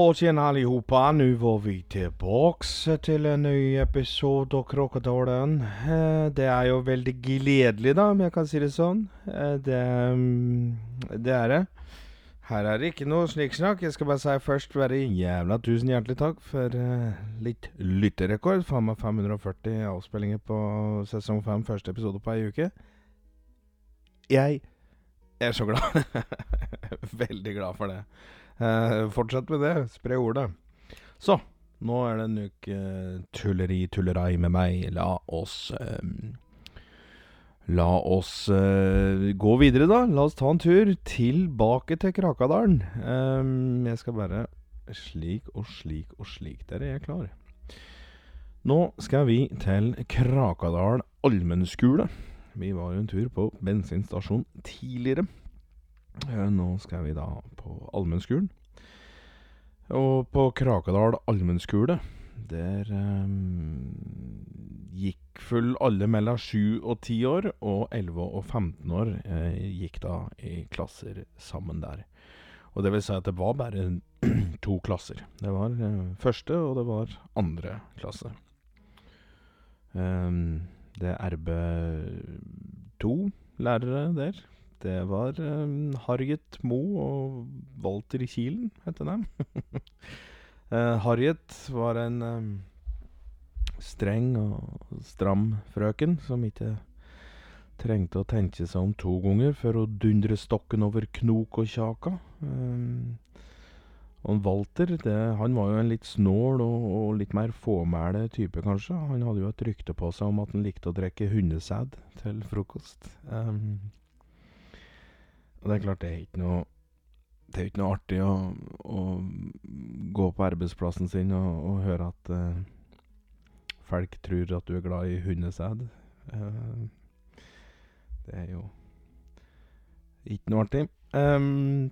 Och tjena allihopa, nu var vi tilbake til en ny episode av Kråkadalen. Eh, Det er jo veldig gledelig, da, om jeg kan si det sånn. Eh, Det, mm, det er det. Her er det ikke noe snikksnakk. Jeg skal bare si først være jævla tusen hjertelig takk for eh, litt lytterrekord. Faen meg 540 avspillinger på sesong 5, første episode på ei uke. Jeg er så glad. veldig glad for det. Eh, fortsett med det. Spre ordet. Så, nå er det en uke eh, tulleri, tullerai med meg. La oss eh, La oss eh, gå videre, da. La oss ta en tur tilbake til Krakadalen. Eh, jeg skal bare Slik og slik og slik. Der er jeg klar. Nå skal vi til Krakadal allmennskule. Vi var jo en tur på bensinstasjon tidligere. Eh, Nå skal vi da på allmennskolen. Og på Krakadal allmennskole, der um, gikk full alle mellom 7 og 10 år, og 11 og 15 år eh, gikk da i klasser sammen der. Og det vil si at det var bare to klasser. Det var eh, første, og det var andre klasse. Um, det er RB2 lærere der. Det var um, Harriet Moe og Walter Kielen, heter de. uh, Harriet var en um, streng og stram frøken som ikke trengte å tenke seg om to ganger før å dundre stokken over knok og kjaka. Um, og Walter, det, han var jo en litt snål og, og litt mer fåmæle type, kanskje. Han hadde jo et rykte på seg om at han likte å drikke hundesæd til frokost. Um, og det er klart, det er ikke noe Det er ikke noe artig å, å gå på arbeidsplassen sin og, og høre at uh, folk tror at du er glad i hundesæd. Uh, det er jo ikke noe artig. Um,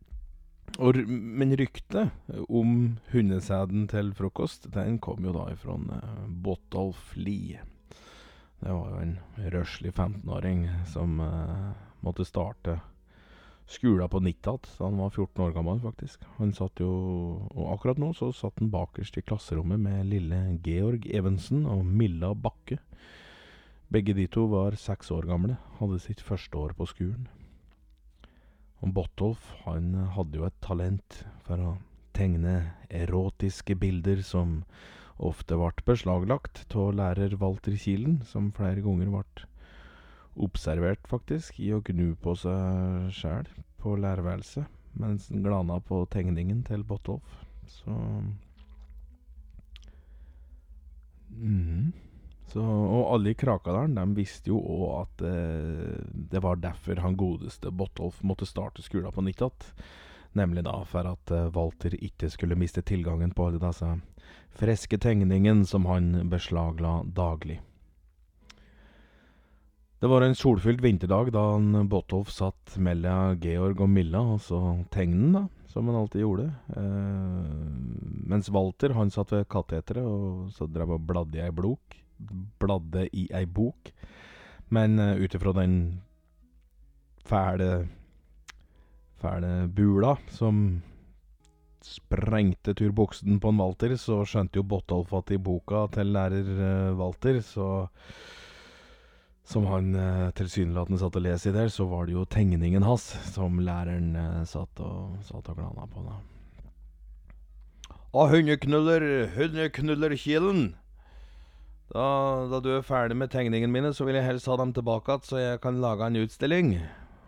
og, men ryktet om hundesæden til frokost, den kom jo da ifra uh, Botolf Lie. Det var jo en røslig 15-åring som uh, måtte starte skolen på igjen da han var 14 år gammel, faktisk. Han satt jo Og akkurat nå så satt han bakerst i klasserommet med lille Georg Evensen og Milla Bakke. Begge de to var seks år gamle, hadde sitt første år på skolen. Og Botolf han hadde jo et talent for å tegne erotiske bilder som ofte ble beslaglagt av lærer Walter Kielen, som flere ganger ble observert, faktisk, i å gnu på seg sjæl på lærerværelset mens han glana på tegningen til Botolf. Så mm. Så, og alle i Krakadalen de visste jo òg at eh, det var derfor han godeste Botolf måtte starte skolen på nytt igjen. Nemlig da for at eh, Walter ikke skulle miste tilgangen på alle disse friske tegningene som han beslagla daglig. Det var en solfylt vinterdag da han Botolf satt mellom Georg og Milla og så tegnen, da, som han alltid gjorde. Eh, mens Walter han satt ved kateteret og så drev og bladde i ei blok. Bladde i ei bok. Men uh, ut ifra den fæle fæle bula som sprengte turbuksen på en Walter, så skjønte jo Botolf at i boka til lærer eh, Walter, så som han eh, tilsynelatende satt og leste i der, så var det jo tegningen hans som læreren eh, satt og, og glana på. da. Å, hundeknuller, hundeknullerkilen! Da, da du er ferdig med tegningene mine, så vil jeg helst ha dem tilbake igjen, så jeg kan lage en utstilling.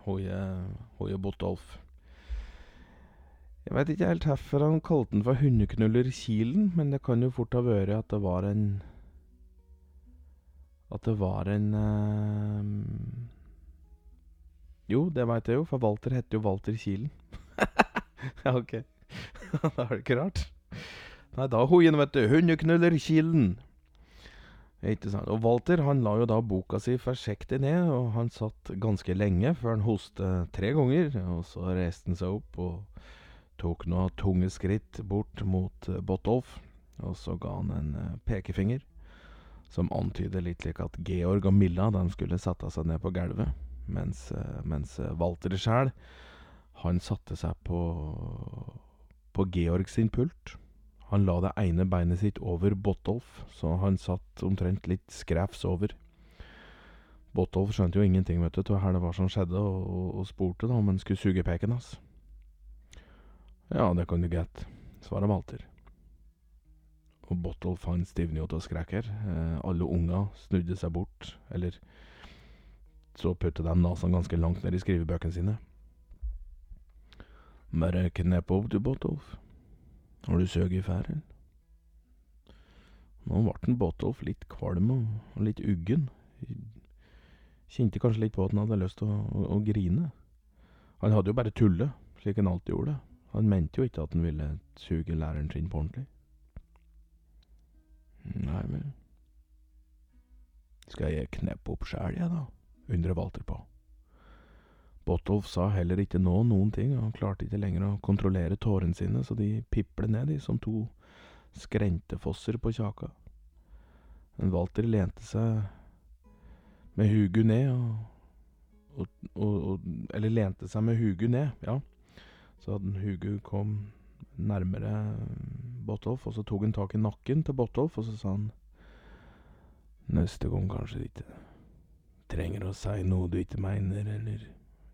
Hoie Botolf. Jeg veit ikke helt hvorfor han kalte den for hundeknullerkilen, men det kan jo fort ha vært at det var en At det var en eh, Jo, det veit jeg jo, for Walter heter jo Walter Kilen. ja, ok. da er det ikke rart. Nei, da hoien, vet du. Hundeknullerkilen. Ikke sant. Og Walter han la jo da boka si forsiktig ned, og han satt ganske lenge før han hoste tre ganger. Og så reiste han seg opp og tok noen tunge skritt bort mot eh, Botolf. Og så ga han en eh, pekefinger, som antyder litt slik at Georg og Milla de skulle sette seg ned på gulvet. Mens, eh, mens eh, Walter sjæl, satte seg på på Georg sin pult. Han la det ene beinet sitt over Botolf, så han satt omtrent litt skrevs over. Botolf skjønte jo ingenting vet du, til hva det var som skjedde, og, og spurte da om han skulle suge peken hans. Ja, det kan du gjette, svarer Walter. Og Botolf han stivnet skrekk her. Eh, alle unger snudde seg bort, eller så puttet de nesen ganske langt ned i skrivebøkene sine. Bare knep opp du, Botolf. Har du søg i færen? Nå ble Botolf litt kvalm og litt uggen. Kjente kanskje litt på at han hadde lyst til å, å, å, grine. Han hadde jo bare tullet, slik han alltid gjorde. Han mente jo ikke at han ville suge læreren sin på ordentlig. Nei. Skal jeg kneppe opp sjæl, jeg, da? undrer Walter på. Botolf sa heller ikke nå noen ting, og han klarte ikke lenger å kontrollere tårene sine, så de piplet ned, de, som to skrentefosser på kjaka. Men Walter lente seg med hugu ned og, og, og, og, Eller lente seg med hugu ned, ja. Så hugu kom nærmere Botolf, og så tok han tak i nakken til Botolf, og så sa han Neste gang kanskje du ikke trenger å si noe du ikke mener eller,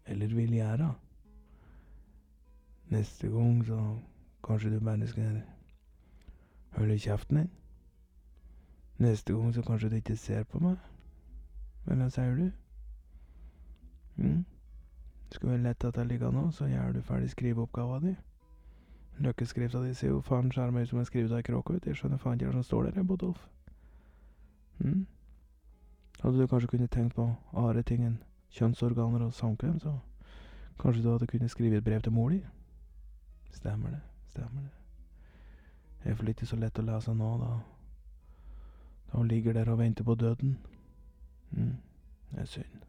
eller vil gjøre. Neste gang så kanskje du bare skal holde kjeften din. Neste gang så kanskje du ikke ser på meg. Men hva sier du? Mm. Skal vi lett at jeg ligger nå, så gjør du ferdig skriveoppgava di. Løkkeskrifta di ser jo faen skjerma ut som en skrevet av ei kråke, Jeg skjønner faen ikke hva som står der, Bodolf. Mm. Hadde du kanskje kunnet tenkt på andre ting enn kjønnsorganer og samkvem, så kanskje du hadde kunnet skrive et brev til mor di? Stemmer det, stemmer det. Det er iallfall ikke så lett å lese nå, da. Da hun ligger der og venter på døden. Mm, det er synd.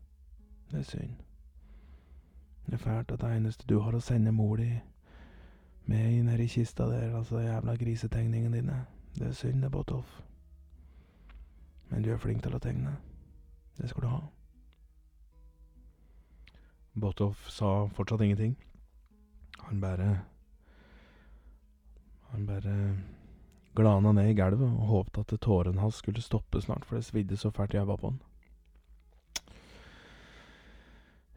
Det er synd. Det er fælt at det eneste du har å sende mor di med i nedi kista der, altså jævla grisetegningene dine. Det er synd, det, Botolf. Men du er flink til å tegne. Det skal du ha. Botolf sa fortsatt ingenting. Han bare Han bare glana ned i gulvet og håpte at tårene hans skulle stoppe snart, for det svidde så fælt i øynene på han.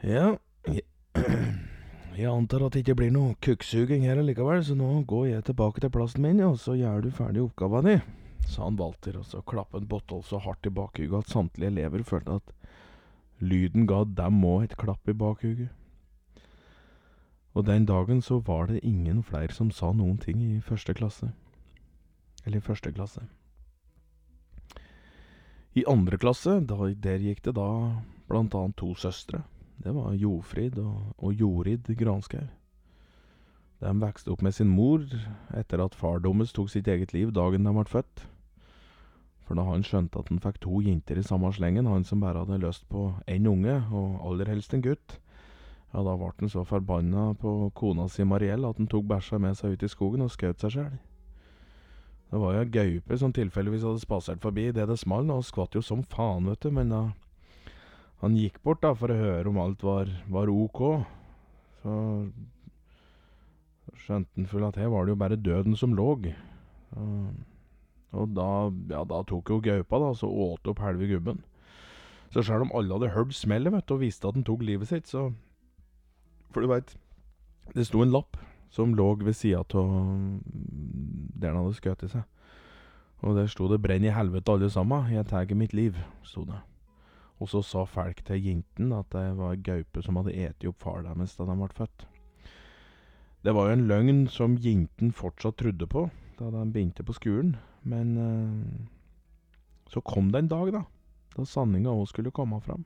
Ja, jeg, jeg antar at det ikke blir noe kukksuging her likevel, så nå går jeg tilbake til plassen min, og så gjør du ferdig oppgava di sa han Walter, og så klappet Botolf så hardt i bakhuget at samtlige elever følte at lyden ga dem òg et klapp i bakhuget. Og den dagen så var det ingen flere som sa noen ting i første klasse. Eller i første klasse. I andre klasse, da, der gikk det da blant annet to søstre. Det var Jofrid og, og Jorid Granskaug. De vokste opp med sin mor etter at far deres tok sitt eget liv dagen de ble født. For da han skjønte at han fikk to jenter i samme slengen, han som bare hadde lyst på én unge, og aller helst en gutt, ja, da ble han så forbanna på kona si Mariell at han tok bæsja med seg ut i skogen og skjøt seg sjøl. Det var jo ei gaupe som tilfeldigvis hadde spasert forbi det det smalt, og skvatt jo som faen, vet du, men da han gikk bort da for å høre om alt var, var ok, så skjønte han full at her var det jo bare døden som lå. Og og da, ja, da tok jo gaupa da, så åt opp halve gubben. Så sjøl om alle hadde hørt smellet vet du, og visste at han tok livet sitt, så For du veit, det sto en lapp som lå ved sida av der han hadde skutt seg. Og der sto det 'Brenn i helvete alle sammen, jeg tar mitt liv', sto det. Og så sa folk til jentene at det var gaupe som hadde eti opp far deres da de ble født. Det var jo en løgn som jenten fortsatt trodde på da de begynte på skolen, men uh, så kom det en dag, da, da sanninga òg skulle komme fram.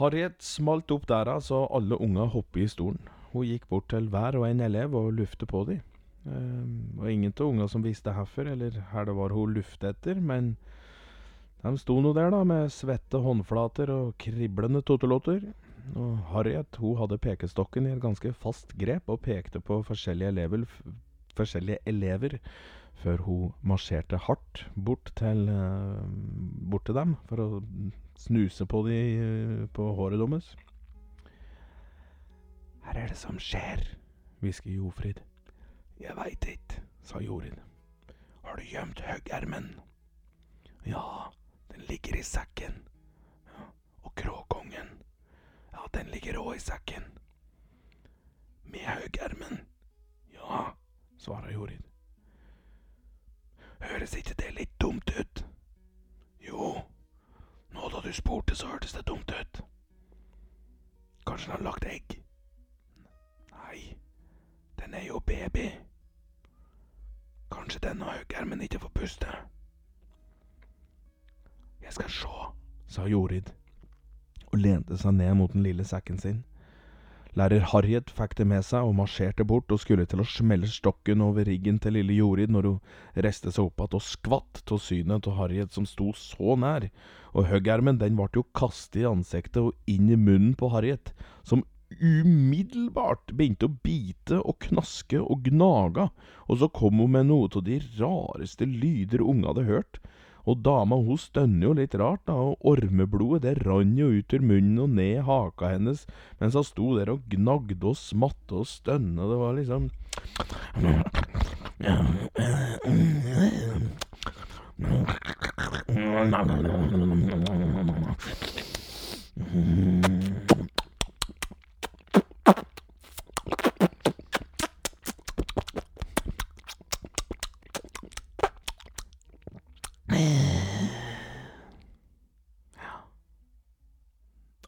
Harriet smalt opp døra så alle unga hoppet i stolen. Hun gikk bort til hver og en elev og luftet på dem. Det var ingen av unga som visste hvorfor, eller hvor det var hun luftet etter, men de sto nå der, da, med svette håndflater og kriblende totolotter. Og Harriet hun hadde pekestokken i et ganske fast grep og pekte på forskjellige elever, forskjellige elever før hun marsjerte hardt bort til, uh, bort til dem for å snuse på, de, uh, på håret deres. Her er det som skjer, hvisker Jofrid. Jeg veit ikke, sa Jorid. Har du gjemt høggermen? Ja, den ligger i sekken. Og kråkongen? Den ligger rå i sekken. Med haugermen? Ja, svarer Jorid. Høres ikke det litt dumt ut? Jo, nå da du spurte, så hørtes det dumt ut. Kanskje den har lagt egg? Nei, den er jo baby. Kanskje den og haugermen ikke får puste. Jeg skal sjå, sa Jorid og lente seg ned mot den lille sekken sin. Lærer Harriet fikk det med seg og marsjerte bort og skulle til å smelle stokken over riggen til lille Jorid når hun reiste seg opp igjen og skvatt av synet av Harriet som sto så nær, og hoggermen den ble jo kastet i ansiktet og inn i munnen på Harriet, som umiddelbart begynte å bite og knaske og gnaga, og så kom hun med noe av de rareste lyder unge hadde hørt. Og dama hun stønner jo litt rart, da, og ormeblodet det rant jo ut ur munnen og ned haka hennes mens hun sto der og gnagde og smatte og stønna. Det var liksom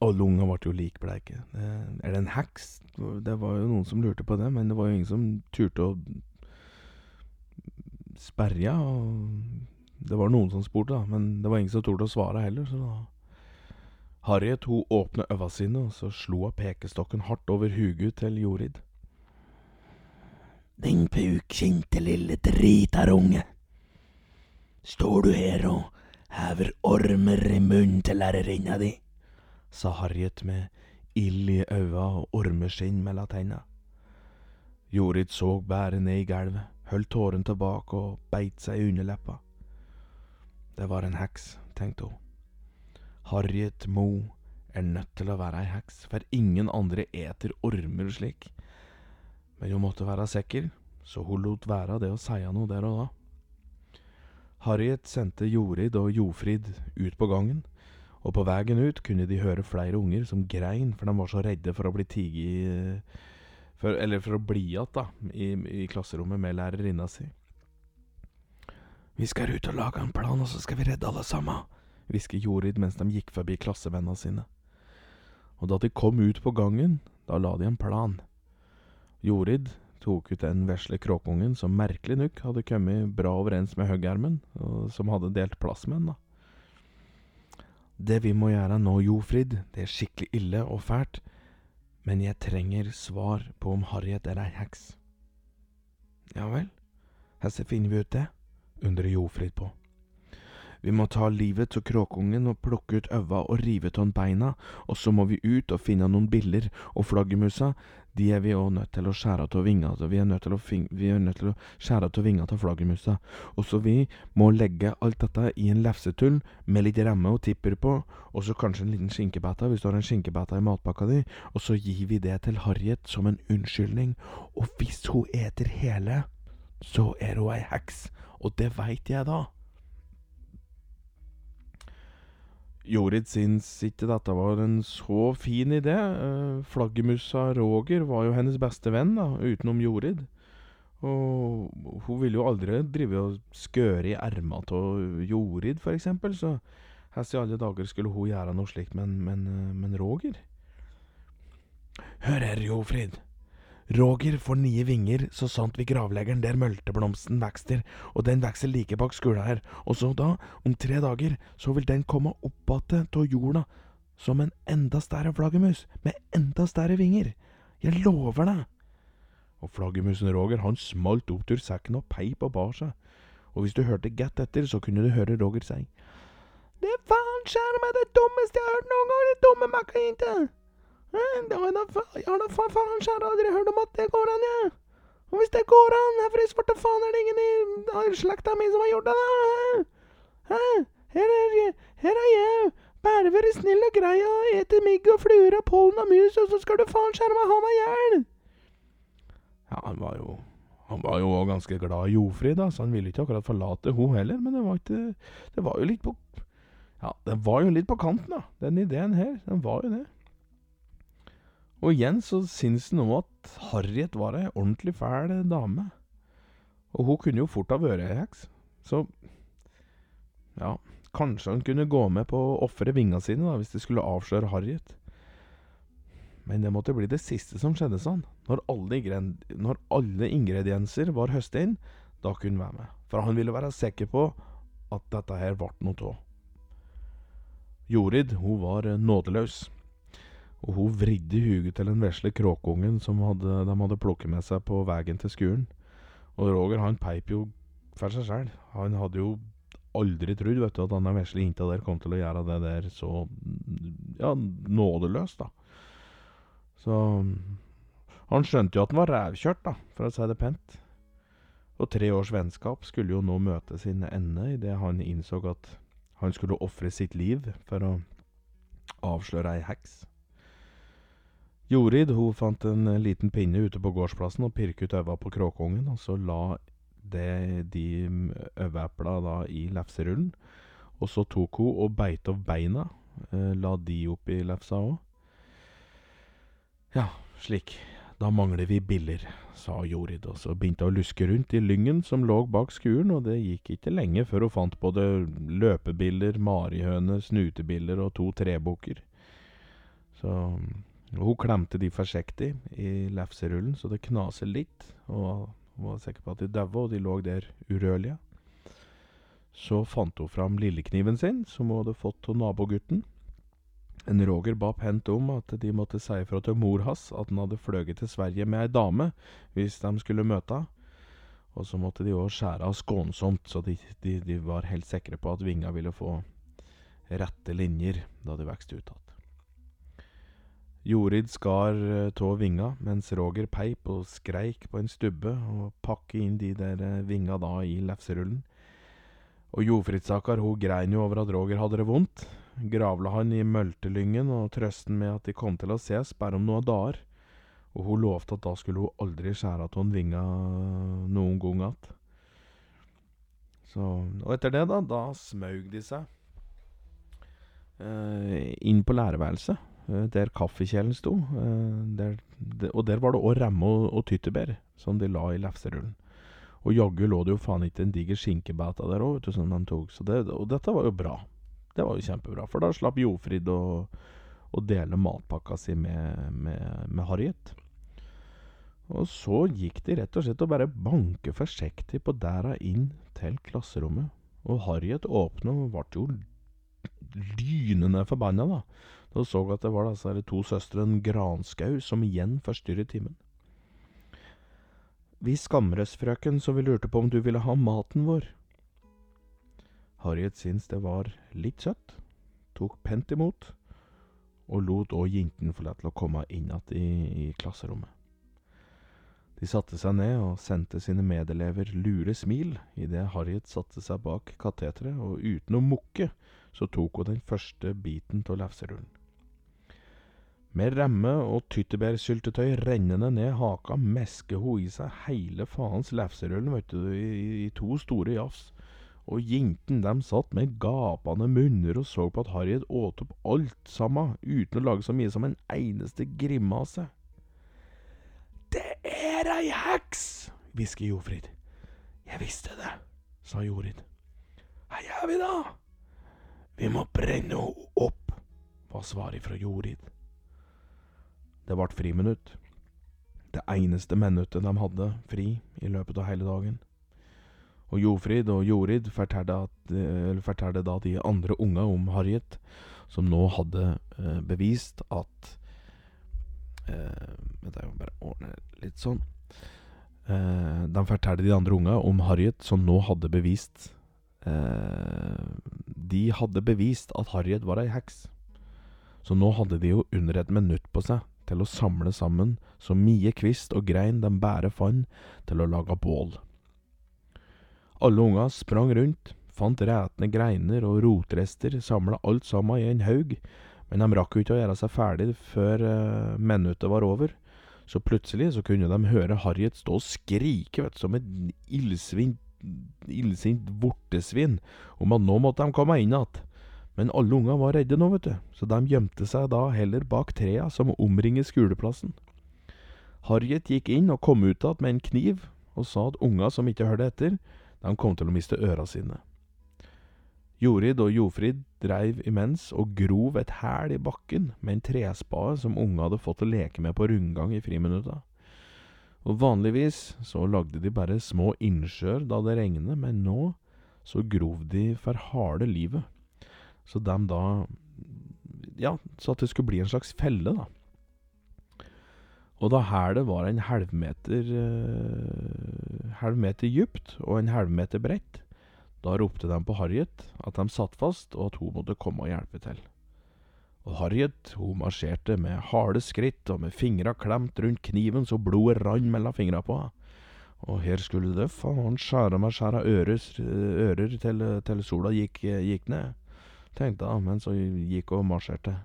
Og lunga ble jo likbleike. Er det en heks? Det var jo noen som lurte på det, men det var jo ingen som turte å sperre og Det var noen som spurte, da, men det var ingen som torde å svare heller, så da Harriet hun åpna øva sine, og så slo hun pekestokken hardt over huget til Jorid. Din pukkinte lille dritarunge. Står du her og hever ormer i munnen til lærerinna di? Sa Harriet med ild i øya og ormeskinn mellom tenna. Jorid så bare ned i gulvet, holdt tårene tilbake og beit seg i underleppa. Det var en heks, tenkte hun. Harriet Moe er nødt til å være ei heks, for ingen andre eter ormer slik. Men hun måtte være sikker, så hun lot være det å si noe der og da. Harriet sendte Jorid og Jofrid ut på gangen, og på veien ut kunne de høre flere unger som grein, for de var så redde for å bli tiget Eller for å bli igjen, da, i, i klasserommet med lærerinna si. Vi skal ut og lage en plan, og så skal vi redde alle sammen, hvisker Jorid mens de gikk forbi klassevennene sine. Og da de kom ut på gangen, da la de en plan. Jorid tok ut den vesle kråkungen som merkelig nok hadde kommet bra overens med høggermen, som hadde delt plass med henne da. Det vi må gjøre nå, Jofrid, det er skikkelig ille og fælt, men jeg trenger svar på om Harriet er ei heks. Ja vel, hvordan finner vi ut det? undrer Jofrid på. Vi må ta livet av kråkungen og plukke ut øva og rive av beina, og så må vi ut og finne noen biller, og flaggermusa, de er vi òg nødt til å skjære av vinga av. Vi er nødt til å, vi er nødt til å skjære av vinga til flaggermusa. Og så vi må legge alt dette i en lefsetull med litt remme og tipper på, og så kanskje en liten skinkebæta hvis du har en skinkebæta i matpakka di, og så gir vi det til Harriet som en unnskyldning. Og hvis hun eter hele, så er hun ei heks, og det veit jeg da. Jorid syns ikke dette var en så fin idé. Uh, Flaggermusa Roger var jo hennes beste venn, da, utenom Jorid. Og hun ville jo aldri drive og skøre i erma av Jorid, for eksempel, så hvordan i alle dager skulle hun gjøre noe slikt, men, men, men Roger? Hør her, Jofrid. Roger får nye vinger så sant vi gravlegger der mølteblomsten vekster, og den vokser like bak skula her, og så da, om tre dager, så vil den komme opp att av jorda som en enda større flaggermus, med enda større vinger. Jeg lover deg. Og flaggermusen Roger, han smalt opp til sekken og peip og bar seg, og hvis du hørte godt etter, så kunne du høre Roger si. Det faen skjære meg det dummeste jeg har hørt noen gang, det dumme makkajenta. Jeg har da faen faen skjære aldri hørt om at det går an, jeg. Og hvis det går an, hvorfor i svarte faen er det ingen i slekta mi som har gjort det, da? Hæ? Her er, her er jeg bare være snill og grei og ete migg og fluer og pollen og mus, og så skal du faen skjære meg ha meg i hjel. Ja, han var jo Han var jo òg ganske glad i Jofrid, da, så han ville ikke akkurat forlate hun heller, men det var ikke Det var jo litt på Ja, det var jo litt på kanten, da, den ideen her. Den var jo det. Og igjen så syns han om at Harriet var ei ordentlig fæl dame. Og hun kunne jo fort ha vært ei heks. Så ja, kanskje han kunne gå med på å ofre vingene sine da, hvis de skulle avsløre Harriet. Men det måtte bli det siste som skjedde sånn. Når alle, når alle ingredienser var høstet inn, da kunne han være med. For han ville være sikker på at dette her ble noe av. Jorid, hun var nådeløs. Og hun vridde huget til den vesle kråkeungen som hadde, de hadde plukket med seg på veien til skolen. Og Roger han peip jo for seg sjøl. Han hadde jo aldri trodd vet du, at denne vesle jenta der kom til å gjøre det der så ja, nådeløst, da. Så han skjønte jo at han var rævkjørt, da, for å si det pent. Og tre års vennskap skulle jo nå møte sin ende idet han innså at han skulle ofre sitt liv for å avsløre ei heks. Jorid hun fant en eh, liten pinne ute på gårdsplassen og pirket ut øva på kråkeungen, og så la det de mm, øveepla i lefserullen. Og så tok hun og beit av beina, eh, la de opp i lefsa òg. Ja, slik. Da mangler vi biller, sa Jorid, og så begynte hun å luske rundt i lyngen som lå bak skuren, og det gikk ikke lenge før hun fant både løpebiller, marihøne, snutebiller og to trebukker. Så hun klemte de forsiktig i lefserullen, så det knaser litt, og hun var sikker på at de daua, og de lå der urørlige. Så fant hun fram lillekniven sin, som hun hadde fått av nabogutten. En Roger ba pent om at de måtte si ifra til mor hans at han hadde fløyet til Sverige med ei dame hvis de skulle møte henne. Og så måtte de òg skjære av skånsomt, så de, de, de var helt sikre på at vinga ville få rette linjer da de vokste ut igjen. Jorid skar tå vinga, mens Roger peip og skreik på en stubbe og pakket inn de der eh, vinga da i lefserullen. Og Jofrid-Sakar hun grein jo over at Roger hadde det vondt. Gravla han i møltelyngen og trøsten med at de kom til å ses bare om noen dager. Og hun lovte at da skulle hun aldri skjære av vinga noen gang igjen. Og etter det, da, da smaug de seg eh, inn på lærerværelset, eh, der kaffekjelen sto. Eh, der, de, og der var det òg remme og, og tyttebær som de la i lefserullen. Og jaggu lå det jo faen ikke en diger skinkebæta der òg, som de tok. Det, og dette var jo bra. Det var jo kjempebra, for da slapp Jofrid å, å dele matpakka si med, med, med Harriet. Og så gikk de rett og slett og bare banke forsiktig på dæra inn til klasserommet. Og Harriet åpna og ble jo lynende forbanna, da. Hun så at det var disse to søstrene Granskau som igjen forstyrret timen. Vi skammer oss, frøken, så vi lurte på om du ville ha maten vår. Harriet syntes det var litt søtt, tok pent imot, og lot òg jentene få lov til å komme inn igjen i, i klasserommet. De satte seg ned og sendte sine medelever lure smil idet Harriet satte seg bak kateteret, og uten å mukke så tok hun den første biten av lefserullen. Med remme og tyttebærsyltetøy rennende ned haka mesker hun i seg hele faens lefserullen, vet du, i, i to store jafs. Og jentene dem satt med gapende munner og så på at Harriet åt opp alt sammen, uten å lage så mye som en eneste grimase. Det er ei heks! hvisker Jofrid. Jeg visste det, sa Jorid. Hva gjør vi da? Vi må brenne henne opp, var svaret fra Jorid. Det ble friminutt. Det eneste minuttet de hadde fri i løpet av hele dagen. Og Jofrid og Jorid fortalte, da de andre unga om Harriet, som nå hadde eh, bevist at eh, jeg må bare ordne litt sånn. Eh, de fortalte de andre unga om Harriet, som nå hadde bevist eh, De hadde bevist at Harriet var ei heks. Så nå hadde de jo under et minutt på seg til å samle sammen så mye kvist og grein de bare fant, til å lage bål. Alle unga sprang rundt, fant retne greiner og rotrester, samla alt sammen i en haug, men de rakk jo ikke å gjøre seg ferdig før uh, minuttet var over, Så plutselig så kunne de høre Harriet stå og skrike vet som et illsint vortesvin om at nå måtte de komme inn igjen. Men alle unger var redde nå, vet du, så de gjemte seg da heller bak trea som omringer skoleplassen. Harriet gikk inn og kom ut igjen med en kniv, og sa at unger som ikke hørte etter, de kom til å miste øra sine. Jorid og Jofrid dreiv imens og grov et hæl i bakken med en trespade som unga hadde fått å leke med på rundgang i friminutta. Og vanligvis så lagde de bare små innsjøer da det regnet, men nå så grov de for harde livet. Så de da Ja, så at det skulle bli en slags felle, da. Og da hælet var en halvmeter uh, halvmeter djupt og en halvmeter bredt, da ropte de på Harriet at de satt fast, og at hun måtte komme og hjelpe til. Og Harriet hun marsjerte med harde skritt og med fingra klemt rundt kniven så blodet rant mellom fingra på henne. Og her skulle det faen skjære meg skjære ører, ører til, til, sola gikk, gikk ned, tenkte hun mens hun gikk og marsjerte.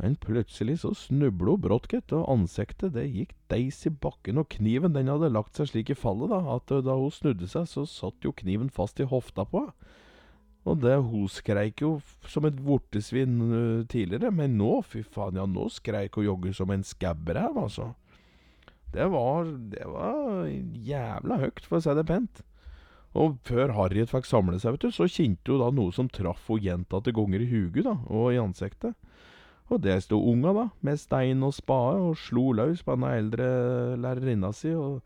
Men plutselig så snubla hun brått, gitt, og ansiktet det gikk deis i bakken, og kniven den hadde lagt seg slik i fallet da, at da hun snudde seg, så satt jo kniven fast i hofta på henne. Og det, hun skreik jo som et vortesvin uh, tidligere, men nå, fy faen, ja, nå skreik hun jogge som en skabberæv, altså. Det var, det var jævla høyt, for å si det pent. Og før Harriet fikk samle seg, vet du, så kjente hun da noe som traff henne gjentatte ganger i huget da, og i ansiktet. Og der sto unga, da, med stein og spade, og slo løs på denne eldre lærerinna si, og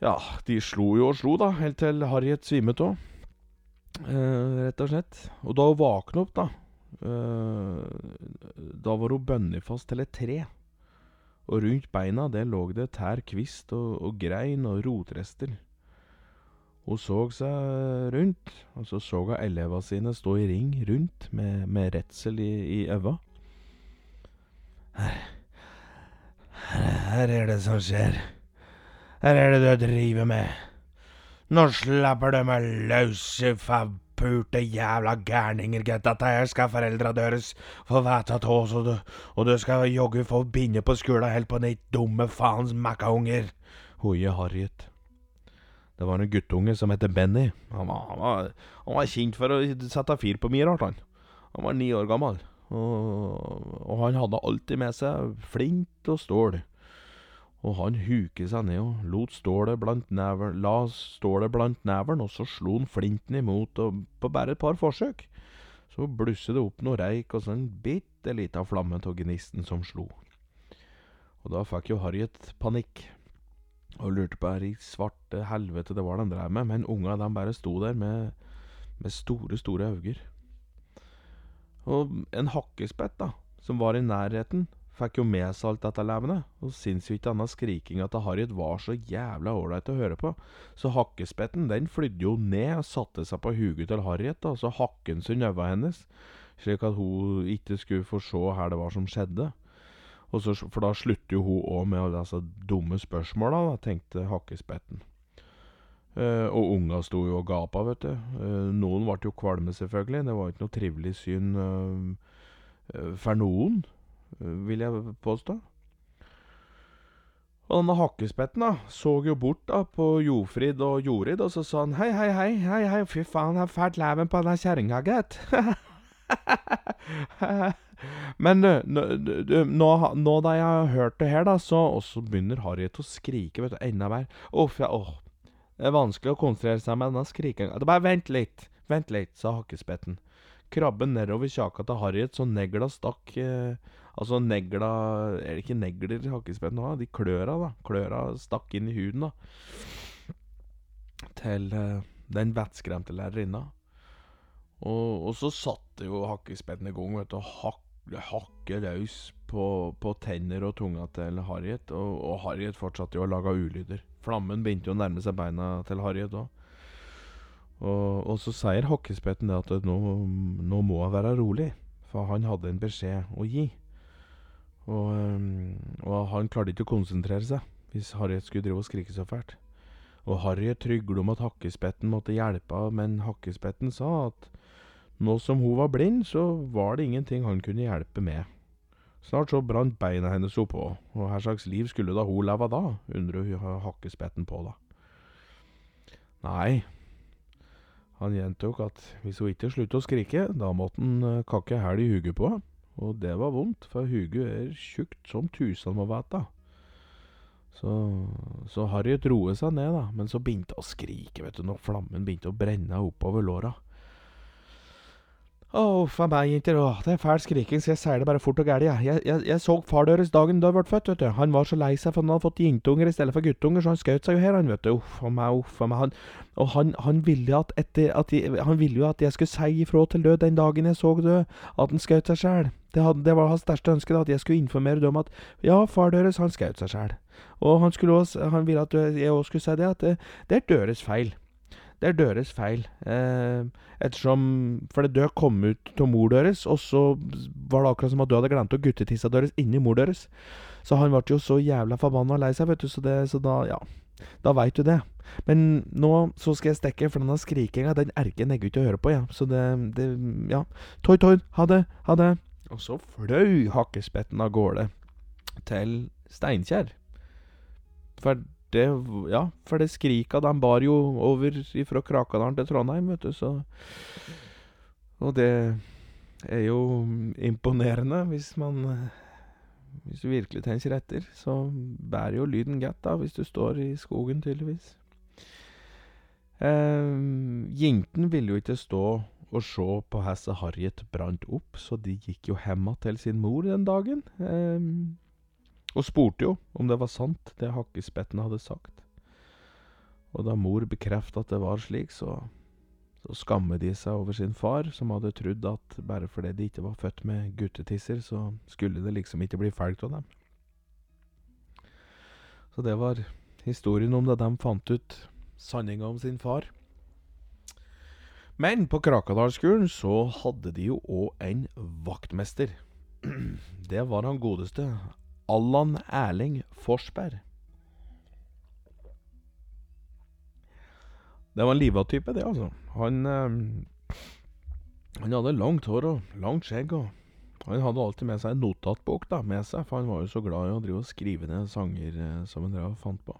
Ja, de slo jo og slo, da, helt til Harriet svimmet av. Eh, rett og slett. Og da hun våkna opp, da eh, Da var hun bundet fast til et tre. Og rundt beina der lå det tær kvist og, og grein og rotrester. Hun så seg rundt, og så så hun elevene sine stå i ring rundt med, med redsel i, i øva. Her, her er det som skjer. Her er det du driver med. Nå slapper du meg løs, forpurte jævla gærninger, gitt. Dette her skal foreldra deres få vite av og du, og du skal jogge få binde på skolen helt på ditt dumme faens makkaunger. Hoie Harriet. Det var en guttunge som heter Benny. Han var, han var, han var kjent for å sette fyr på mye rart, han. Han var ni år gammel, og, og han hadde alltid med seg flint og stål. Og han huket seg ned og lot stålet blant neveren, la stålet blant neveren, og så slo han flinten imot, og på bare et par forsøk. Så blusset det opp noe reik, og så en bitte lita flamme av gnisten som slo. Og da fikk jo Harriet panikk og lurte på hva i svarte helvete det var de drev med, men unga de bare sto der med, med store, store øyne. Og en hakkespett, da, som var i nærheten, fikk jo med seg alt dette levende, og syns jo ikke anna skrikinga til Harriet var så jævla ålreit å høre på. Så hakkespetten den flydde jo ned og satte seg på huget til Harriet, da, så hakken sin øynene hennes, slik at hun ikke skulle få se hva det var som skjedde. Så, for da slutter jo hun òg med disse dumme spørsmåla, tenkte hakkespetten. Eh, og unga sto jo og gapa, vet du. Eh, noen ble jo kvalme, selvfølgelig. Det var ikke noe trivelig syn eh, for noen, vil jeg påstå. Og denne hakkespetten da, så jo bort da på Jofrid og Jorid, og så sa han hei, hei, hei, hei, hei fy faen, det har fælt leven på den kjerringa, gitt. Men nå, nå, nå, da jeg har hørt det her, da, så også begynner Harriet å skrike vet du, enda mer. Uff, ja, åh. Det er vanskelig å konsentrere seg med denne skrikinga. Bare vent litt, vent litt, sa hakkespetten. Krabben nedover kjaka til Harriet så negla stakk eh, Altså negla Er det ikke negler hakkespetten har? De kløra, da. Kløra stakk inn i huden, da. Til eh, den vettskremte lærerinna. Og, og, så satte jo hakkespetten i gang, vet du, og hakk, hakke løs på, på, tenner og tunga til Harriet. Og, og Harriet fortsatte jo å lage ulyder. Flammen begynte jo å nærme seg beina til Harriet òg. Og, og, så sier hakkespetten det at nå, nå må hun være rolig, for han hadde en beskjed å gi. Og, og han klarte ikke å konsentrere seg hvis Harriet skulle drive og skrike så fælt. Og Harriet tryglet om at hakkespetten måtte hjelpe, men hakkespetten sa at nå som hun var blind, så var det ingenting han kunne hjelpe med. Snart så brant beina hennes oppå, og hva slags liv skulle da hun leve da, undrer hun hakkespetten på da. Nei, han gjentok at hvis hun ikke sluttet å skrike, da måtte han eh, kakke hæl i huget på henne. Og det var vondt, for huget er tjukt som tusen må vite. Så, så Harriet roet seg ned, da, men så begynte hun å skrike, vet du, når flammen begynte å brenne oppover låra. Å, for meg, jenter, det er fæl skriking, så jeg sier det bare fort og gæli, jeg. Jeg, jeg, jeg så far deres dagen da ble født, vet du. Han var så lei seg for han hadde fått jentunger i stedet for guttunger, så han skjøt seg jo her, han, vet du. Uff a meg, uff a meg. Han, og han, han ville at etter at jeg, Han ville jo at jeg skulle si ifra til død den dagen jeg så død, at han skjøt seg sjæl. Det, det, var hans største ønske, da, at jeg skulle informere dem at ja, far deres, han skjøt seg sjæl. Og han, også, han ville at jeg òg skulle si det, at det, det er deres feil. Det er deres feil. Eh, ettersom For det død kom ut av mor deres, og så var det akkurat som at du hadde glemt å guttetissa deres inni mor deres. Så han ble jo så jævla forbanna lei seg, vet du, så, det, så da Ja. Da veit du det. Men nå så skal jeg stikke, for denne skrikinga, den erger jeg ikke å høre på. Ja. Så det, det Ja. Toi, toi, ha det, ha det. Og så fløy hakkespetten av gårde til Steinkjer. For det Ja, for det skrika, de bar jo over fra Krakadalen til Trondheim, vet du, så Og det er jo imponerende, hvis man Hvis du virkelig tenker etter, så bærer jo lyden godt, da, hvis du står i skogen, tydeligvis. Eh, Jinten ville jo ikke stå og se på hvordan Harriet brant opp, så de gikk jo hjem til sin mor den dagen. Eh, og spurte jo om det var sant, det hakkespetten hadde sagt. Og da mor bekreftet at det var slik, så, så skammet de seg over sin far, som hadde trodd at bare fordi de ikke var født med guttetisser, så skulle det liksom ikke bli fælt av dem. Så det var historien om da de fant ut sanninga om sin far. Men på Krakadalsskolen så hadde de jo òg en vaktmester. Det var han godeste Allan Erling Forsberg. Det var en liva type, det, altså. Han, eh, han hadde langt hår og langt skjegg. og Han hadde alltid med seg en notatbok da, med seg, for han var jo så glad i å drive og skrive ned sanger eh, som han drev og fant på.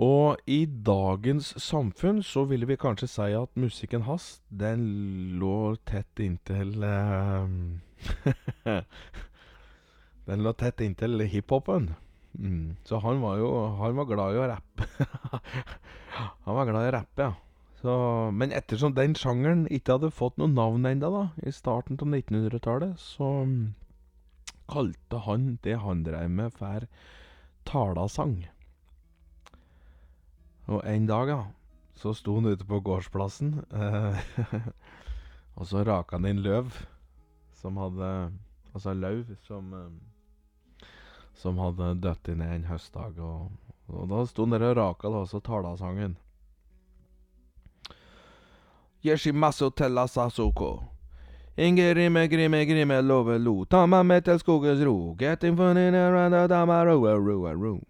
Og i dagens samfunn så ville vi kanskje si at musikken hans, den lå tett inntil eh, Den lå tett inntil hiphopen. Mm. Så han var jo Han var glad i å rappe. han var glad i å rappe, ja. Så, men ettersom den sjangeren ikke hadde fått noe navn ennå, i starten av 1900-tallet, så mm, kalte han det han drev med, for talasang. Og en dag, ja, så sto han ute på gårdsplassen, eh, og så raka han inn løv som hadde Altså løv som eh, som hadde dødd ned en høstdag. Og, og da sto han der og raka da, og så tala sangen. Yeshimasu tella sasuko. Inge rimme, grimme, grimme, love lo. Ta meg med til skogens ro. Getting in around the dama ro, ro, ro.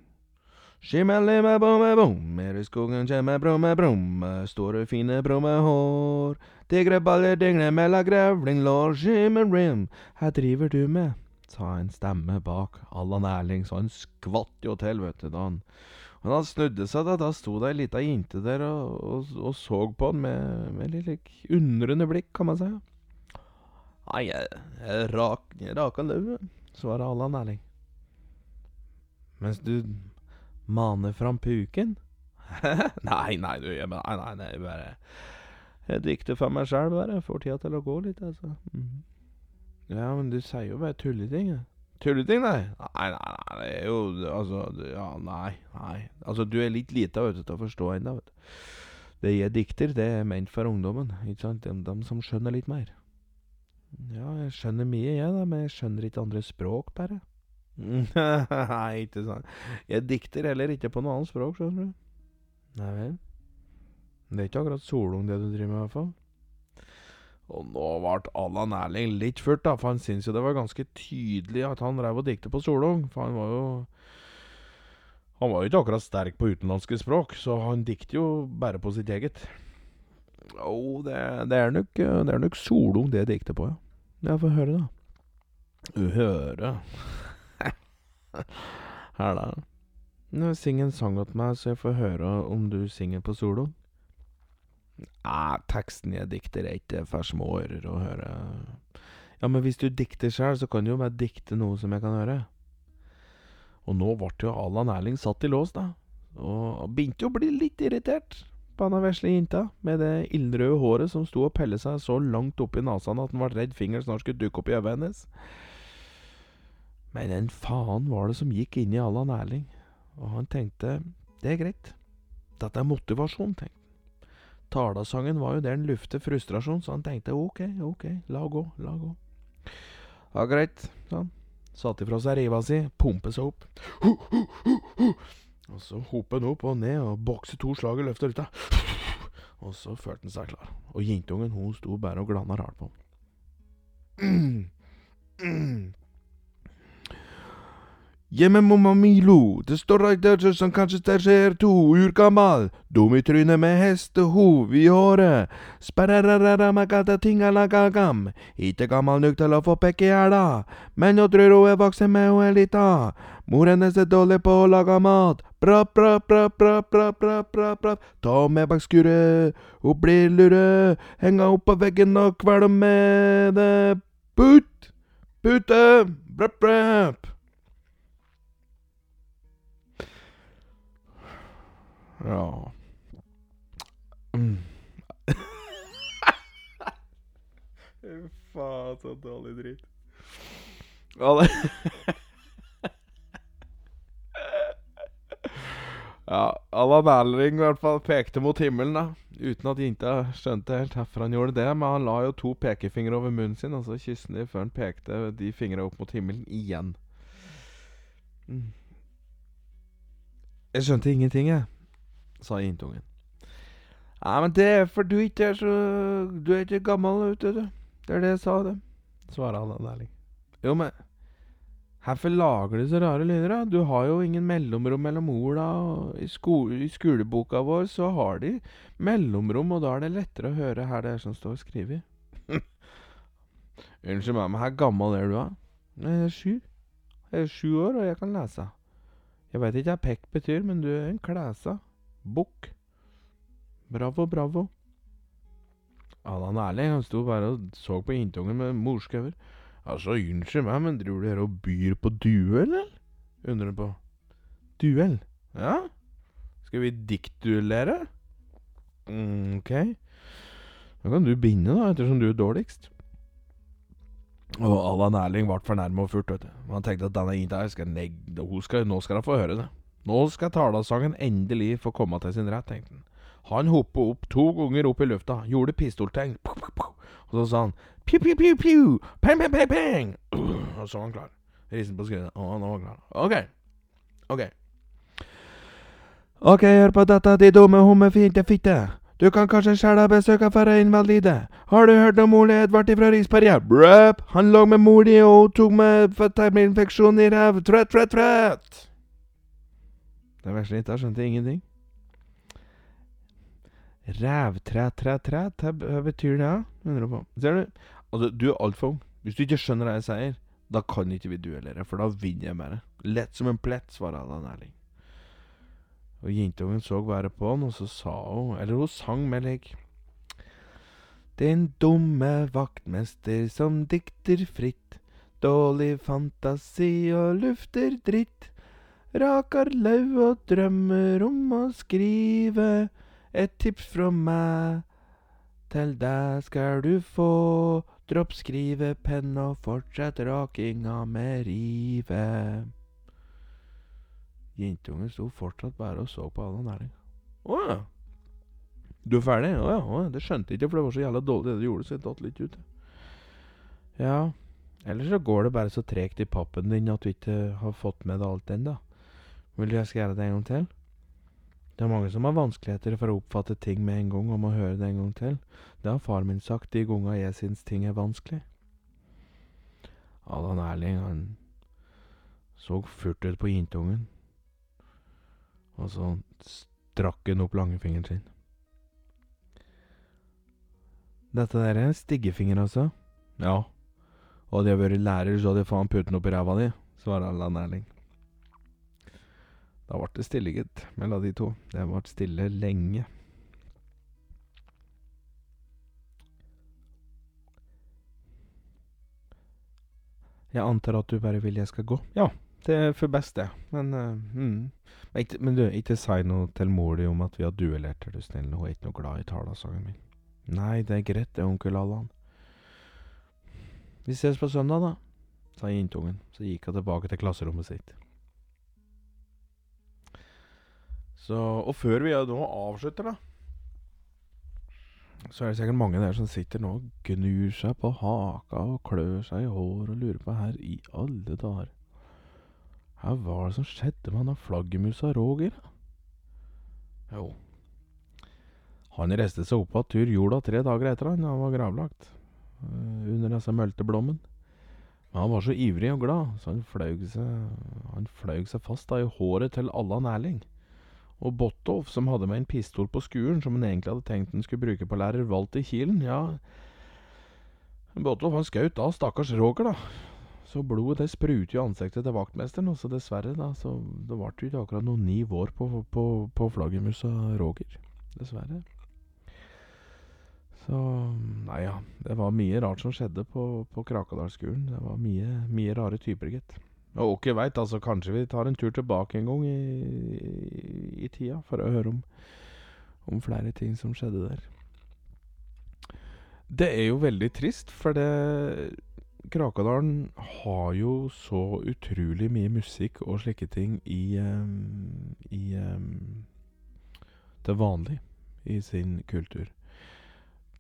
Skimmelimme, bomme, bom. Mer i skogen kjemme, bromme, bromme. Store, fine bromme hår. Digre baller, dingle, mella grevling, lår, Skimme rim. Her driver du med? Sa en stemme bak Allan Erling, så han skvatt jo til, vet du. Da han, og han snudde seg, da, da sto det ei lita jente der og, og, og, så på han med, med litt like, undrende blikk, kan man si. Nei, jeg, jeg, rak, jeg raka lauvet, svarer Allan Erling. Mens du maner fram puken? nei, nei, du, jeg, nei, nei, nei, bare Jeg dikter for meg sjæl, bare. Får tida til å gå litt, altså. Mm -hmm. Ja, men du sier jo bare tulleting. Ja. Tulleting, nei? Nei, nei, nei, det er jo Altså, ja, nei, nei. Altså, du er litt lita vet til å forstå ennå, vet du. Det jeg dikter, det er ment for ungdommen, ikke sant? De, de som skjønner litt mer. Ja, jeg skjønner mye, jeg, da, men jeg skjønner ikke andre språk, bare. Nei, ikke sant. Jeg dikter heller ikke på noe annet språk, skjønner du. Nei vel. Det er ikke akkurat solung, det du driver med, i hvert fall. Og nå ble Allan Erling litt furt, da, for han syntes jo det var ganske tydelig at han drev og diktet på Solung. For han var jo Han var jo ikke akkurat sterk på utenlandske språk, så han dikter jo bare på sitt eget. Jo, det, det, er nok, det er nok Solung det dikter på, ja. Ja, få høre, da. Uhøre. Her, da. Syng en sang til meg, så jeg får høre om du synger på solo. Nei, teksten i et dikter er ikke for små ører å høre. Ja, men hvis du dikter sjøl, så kan du jo bare dikte noe som jeg kan høre. Og nå ble jo Allan Erling satt i lås, da. Og begynte jo å bli litt irritert på denne vesle jenta med det ildrøde håret som sto og pelle seg så langt opp i nesa at han ble redd fingeren snart skulle dukke opp i øyet hennes. Men den faen var det som gikk inn i Allan Erling, og han tenkte det er greit. Dette er motivasjon, han. Talasangen var jo der han luftet frustrasjon, så han tenkte ok, ok, la gå, la gå. Ja, greit, sa han. Satte ifra seg riva si, pumpet seg opp. Hu, hu, hu. Og så hoppet han opp og ned og bokset to slag i løftet ruta. Og så følte han seg klar. Og jentungen hun sto bare og glanna rart på ham. Hjemme mamma Milo, det står ei dødse som kanskje der to to, urgammal, dum i trynet med hestehov i håret, sparrarararamakatatingalagagam, ikke gammel nok til å få pekk i hæla, men nå tror hun er voksen med hun er lita, mor hennes er dårlig på å lage mat, bra, bra, bra, bra, bra, bra, bra, bra, ta med bak skuret, hun blir lure, henga opp på veggen og kveler med det, putt, putte, brapp, brapp. Ja mm. Faen, så dårlig dritt. Ja, det Ja, Allan Erling i hvert fall pekte mot himmelen, da. Uten at jenta skjønte helt hvorfor han gjorde det. Men han la jo to pekefingre over munnen sin, og så kysset de før han pekte de fingra opp mot himmelen igjen. Mm. Jeg skjønte ingenting, jeg sa jentungen. Nei, men det er for du ikke er så Du er ikke gammel, vet du. Det er det jeg sa, det. Svarer han ærlig. Jo, men Hvorfor lager du så rare lyder, da? Du har jo ingen mellomrom mellom orda. I, sko I skoleboka vår så har de mellomrom, og da er det lettere å høre her det er som står skrevet. Unnskyld meg, men hvor gammel er du, da? Jeg er sju. Jeg er sju år, og jeg kan lese. Jeg veit ikke hva pekk betyr, men du er en klæsa. Bukk. Bravo, bravo. Allan Erling han sto bare og så på jentungen med morskauer. Altså, unnskyld meg, men driver dere og byr på duell, eller? undrer han på. Duell? Ja? Skal vi diktduellere? Mm, ok. Da kan du begynne, da, ettersom du er dårligst. Og Allan Erling ble fornærma og furt, vet du. Han tenkte at denne jenta skal negge Hun skal, Nå skal hun få høre det. Nå skal talasangen endelig få komme til sin rett, tenkte han. Han hoppa opp to ganger opp i lufta, gjorde pistoltegn, og så sa han piu, piu, piu, piu, peng, peng, peng, pang. Og så var han klar. Risen på skredet. Å, nå var han klar. OK. OK. OK, hør på dette, de dumme hummefinte fitte. Du kan kanskje sjæl ha besøk av fara invalide. Har du hørt om Ole Edvard ifra Risberga? Brøp! Han lå med mor di og tok med tarminfeksjon i ræv. Trøtt, trøtt, trøtt! Det verste jeg skjønte ingenting. Rævtræ-træ-træ, hva betyr det? Lurer på. Ser du? Altså, du er altfor ung. Hvis du ikke skjønner hva jeg sier, da kan ikke vi duellere, for da vinner jeg bare. Lett som en plett, svarer han Erling. Og jentungen så bare på han, og så sa hun, eller hun sang med lek. Den dumme vaktmester som dikter fritt, dårlig fantasi og lufter dritt. Rakar lau og drømmer om å skrive. Et tips fra meg til deg skal du få. Dropp skrivepenn og fortsett rakinga med rive. Jentungen sto fortsatt bare og så på Allan Erling. Å ja. Du er ferdig? Å ja, å. Det skjønte jeg ikke, for det var så jævla dårlig det du gjorde, så jeg datt litt ut. Ja. Eller så går det bare så tregt i pappen din at du ikke har fått med deg alt ennå. Vil du jeg skal gjøre det en gang til? Det er mange som har vanskeligheter for å oppfatte ting med en gang og må høre det en gang til. Det har far min sagt de ganger jeg syns ting er vanskelig. Allan Erling, han så furt ut på jentungen, og så strakk han opp langfingeren sin. Dette der er stiggefinger, altså? Ja. Og hadde jeg vært lærer, så hadde jeg faen putt den opp i ræva di, svarer Allan Erling. Da ble det stille, gitt, mellom de to. Det ble stille lenge. Jeg antar at du bare vil jeg skal gå? Ja, det er for best, det. Men uh, mm. Men, men du, ikke si noe til mor di om at vi har duellert, er du snill. Hun er ikke noe glad i talasangen min. Nei, det er greit, det, onkel Allan. Vi ses på søndag, da, sa jentungen. Så gikk hun tilbake til klasserommet sitt. Så, og før vi nå avslutter, da så er det sikkert mange der som sitter nå og gnur seg på haka og klør seg i hår og lurer på her i alle dager Hva var det som skjedde med han flaggermusa Roger? Jo, han reiste seg opp av tur jorda tre dager etter han, han var gravlagt uh, under disse mølteblommen. Men han var så ivrig og glad, så han fløy seg, seg fast da i håret til Allan Erling. Og Botolf, som hadde med en pistol på skuren som han egentlig hadde tenkt han skulle bruke på lærer Walter Kielen, ja Botolf han skjøt da stakkars Roger, da. Så blodet det sprutet i ansiktet til vaktmesteren, og så dessverre, da, så det ble jo ikke akkurat noen ni vår på, på, på flaggermusa Roger. Dessverre. Så Nei ja, det var mye rart som skjedde på, på Krakadalsskolen. Det var mye, mye rare typer, gitt. Og åkke veit, altså kanskje vi tar en tur tilbake en gang i, i, i tida for å høre om, om, flere ting som skjedde der. Det er jo veldig trist, for det Krakadalen har jo så utrolig mye musikk og slike ting i, um, i um, Det vanlig i sin kultur.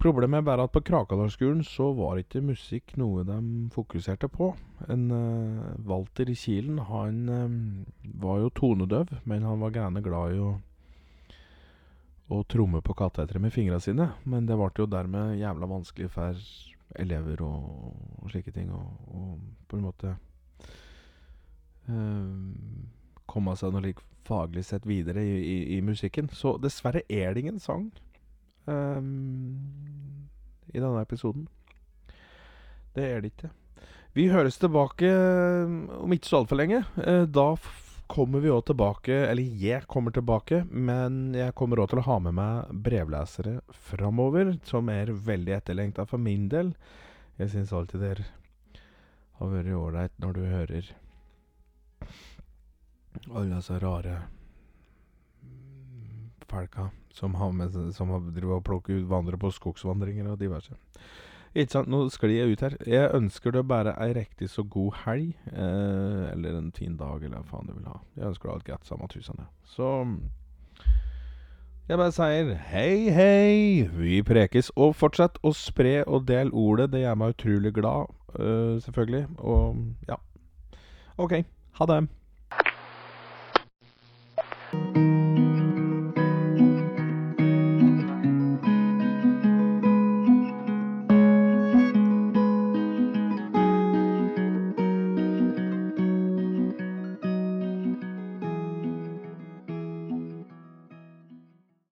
Problemet er bare at på Krakadalsskolen så var ikke musikk noe de fokuserte på. En uh, Walter i Kilen, han um, var jo tonedøv, men han var gærne glad i å, å tromme på kateteret med fingrene sine. Men det ble jo dermed jævla vanskelig for elever og, og slike ting å på en måte uh, komme seg noe like faglig sett videre i, i, i musikken. Så dessverre er det ingen sang um, i denne episoden. Det er det ikke. Vi høres tilbake ehm, om ikke så altfor lenge. Uh, da kommer vi òg tilbake, eller jeg kommer tilbake, men jeg kommer òg til å ha med meg brevlesere framover, som er veldig etterlengta for min del. Jeg syns alltid det har vært ålreit når du hører alle disse rare folka som har, med, som har drivet og plukket ut vandrere på skogsvandringer og diverse. Ikke sant, Nå sklir jeg ut her. Jeg ønsker deg bare ei riktig så god helg. Eh, eller en fin dag, eller hva faen du vil ha. Jeg ønsker deg alt godt, samme tusen. Så jeg bare sier hei, hei. Vi prekes. Og fortsett å spre og del ordet. Det gjør meg utrolig glad, uh, selvfølgelig. Og ja. OK. Ha det.